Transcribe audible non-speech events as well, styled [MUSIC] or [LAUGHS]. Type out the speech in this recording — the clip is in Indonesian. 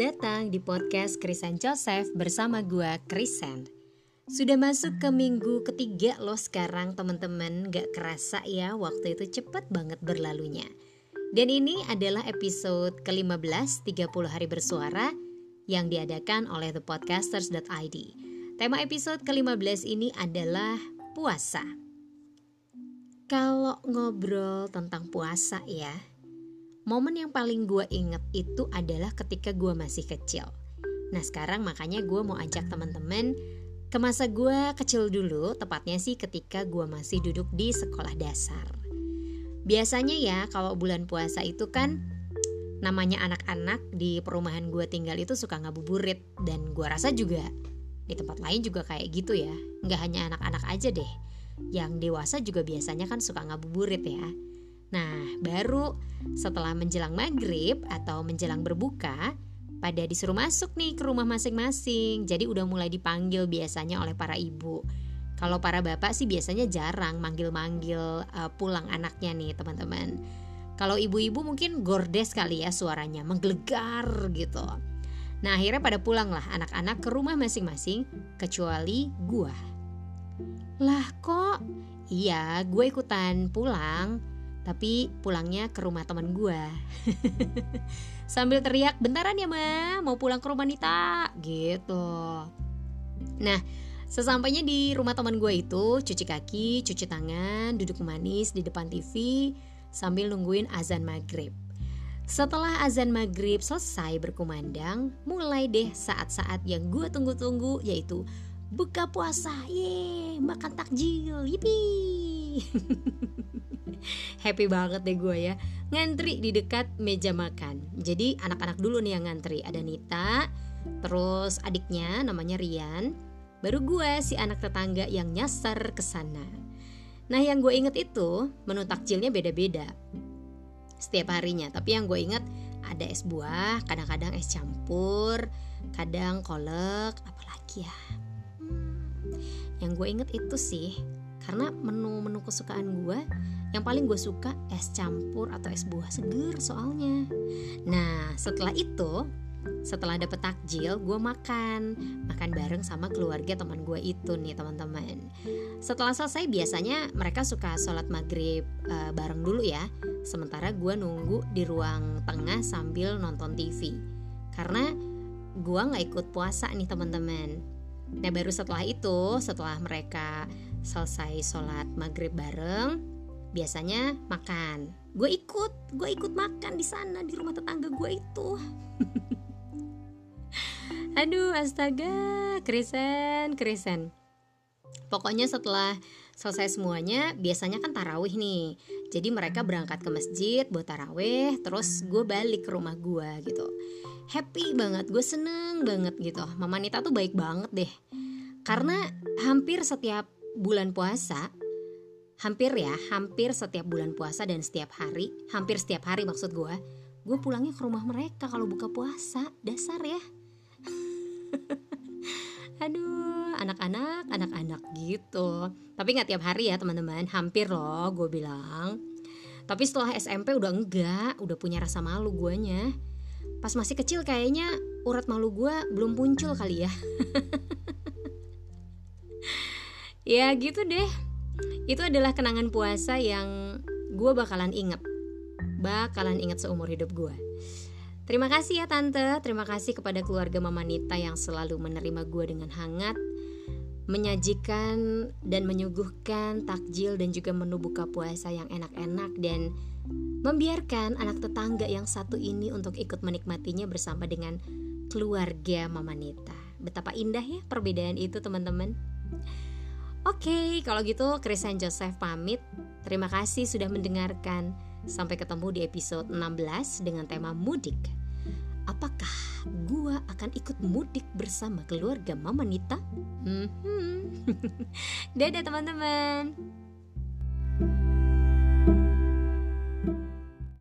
datang di podcast Krisen Joseph bersama gua Krisen. Sudah masuk ke minggu ketiga loh sekarang teman-teman. Gak kerasa ya waktu itu cepet banget berlalunya. Dan ini adalah episode ke-15 30 hari bersuara Yang diadakan oleh thepodcasters.id Tema episode ke-15 ini adalah puasa. Kalau ngobrol tentang puasa ya Momen yang paling gue inget itu adalah ketika gue masih kecil Nah sekarang makanya gue mau ajak teman-teman ke masa gue kecil dulu, tepatnya sih ketika gue masih duduk di sekolah dasar. Biasanya ya kalau bulan puasa itu kan namanya anak-anak di perumahan gue tinggal itu suka ngabuburit dan gue rasa juga di tempat lain juga kayak gitu ya. Nggak hanya anak-anak aja deh, yang dewasa juga biasanya kan suka ngabuburit ya. Nah, baru setelah menjelang maghrib atau menjelang berbuka, pada disuruh masuk nih ke rumah masing-masing. Jadi udah mulai dipanggil biasanya oleh para ibu. Kalau para bapak sih biasanya jarang manggil-manggil uh, pulang anaknya nih teman-teman. Kalau ibu-ibu mungkin gordes kali ya suaranya, menggelegar gitu. Nah akhirnya pada pulang lah anak-anak ke rumah masing-masing kecuali gua. Lah kok? Iya, gue ikutan pulang tapi pulangnya ke rumah teman gue [LAUGHS] sambil teriak bentaran ya ma? Mau pulang ke rumah Nita? Gitu. Nah sesampainya di rumah teman gue itu cuci kaki cuci tangan duduk manis di depan TV sambil nungguin azan maghrib. Setelah azan maghrib selesai berkumandang, mulai deh saat-saat yang gue tunggu-tunggu yaitu buka puasa, ye, makan takjil, [LAUGHS] happy banget deh gue ya. Ngantri di dekat meja makan. Jadi anak-anak dulu nih yang ngantri. Ada Nita terus adiknya namanya Rian. Baru gue si anak tetangga yang nyasar ke sana. Nah yang gue inget itu menu takjilnya beda-beda. Setiap harinya. Tapi yang gue inget ada es buah kadang-kadang es campur kadang kolek apalagi ya? Hmm, yang gue inget itu sih karena menu-menu kesukaan gue yang paling gue suka es campur atau es buah seger soalnya. Nah setelah itu setelah dapet takjil gue makan. Makan bareng sama keluarga teman gue itu nih teman-teman. Setelah selesai biasanya mereka suka sholat maghrib uh, bareng dulu ya. Sementara gue nunggu di ruang tengah sambil nonton TV karena gue nggak ikut puasa nih teman-teman. Nah baru setelah itu setelah mereka selesai sholat maghrib bareng biasanya makan. Gue ikut gue ikut makan di sana di rumah tetangga gue itu. [LAUGHS] Aduh astaga krisen krisen pokoknya setelah selesai semuanya biasanya kan tarawih nih. Jadi mereka berangkat ke masjid buat tarawih terus gue balik ke rumah gue gitu. Happy banget gue seneng banget gitu. Mama Nita tuh baik banget deh. Karena hampir setiap bulan puasa hampir ya hampir setiap bulan puasa dan setiap hari hampir setiap hari maksud gue gue pulangnya ke rumah mereka kalau buka puasa. Dasar ya. [LAUGHS] Aduh anak-anak anak-anak gitu. Tapi nggak tiap hari ya teman-teman. Hampir loh gue bilang. Tapi setelah SMP udah enggak udah punya rasa malu guanya. Pas masih kecil kayaknya urat malu gue belum muncul kali ya [LAUGHS] ya gitu deh. Itu adalah kenangan puasa yang gue bakalan inget bakalan inget seumur hidup gue Terima kasih ya tante, terima kasih kepada keluarga Mama Nita yang selalu menerima gue dengan hangat Menyajikan dan menyuguhkan takjil dan juga menu buka puasa yang enak-enak Dan membiarkan anak tetangga yang satu ini untuk ikut menikmatinya bersama dengan keluarga Mama Nita. Betapa indah ya perbedaan itu teman-teman Oke, kalau gitu Krisan Joseph pamit. Terima kasih sudah mendengarkan. Sampai ketemu di episode 16 dengan tema mudik. Apakah gua akan ikut mudik bersama keluarga Mama Nita? Hmm, hmm. [LAUGHS] Dadah teman-teman.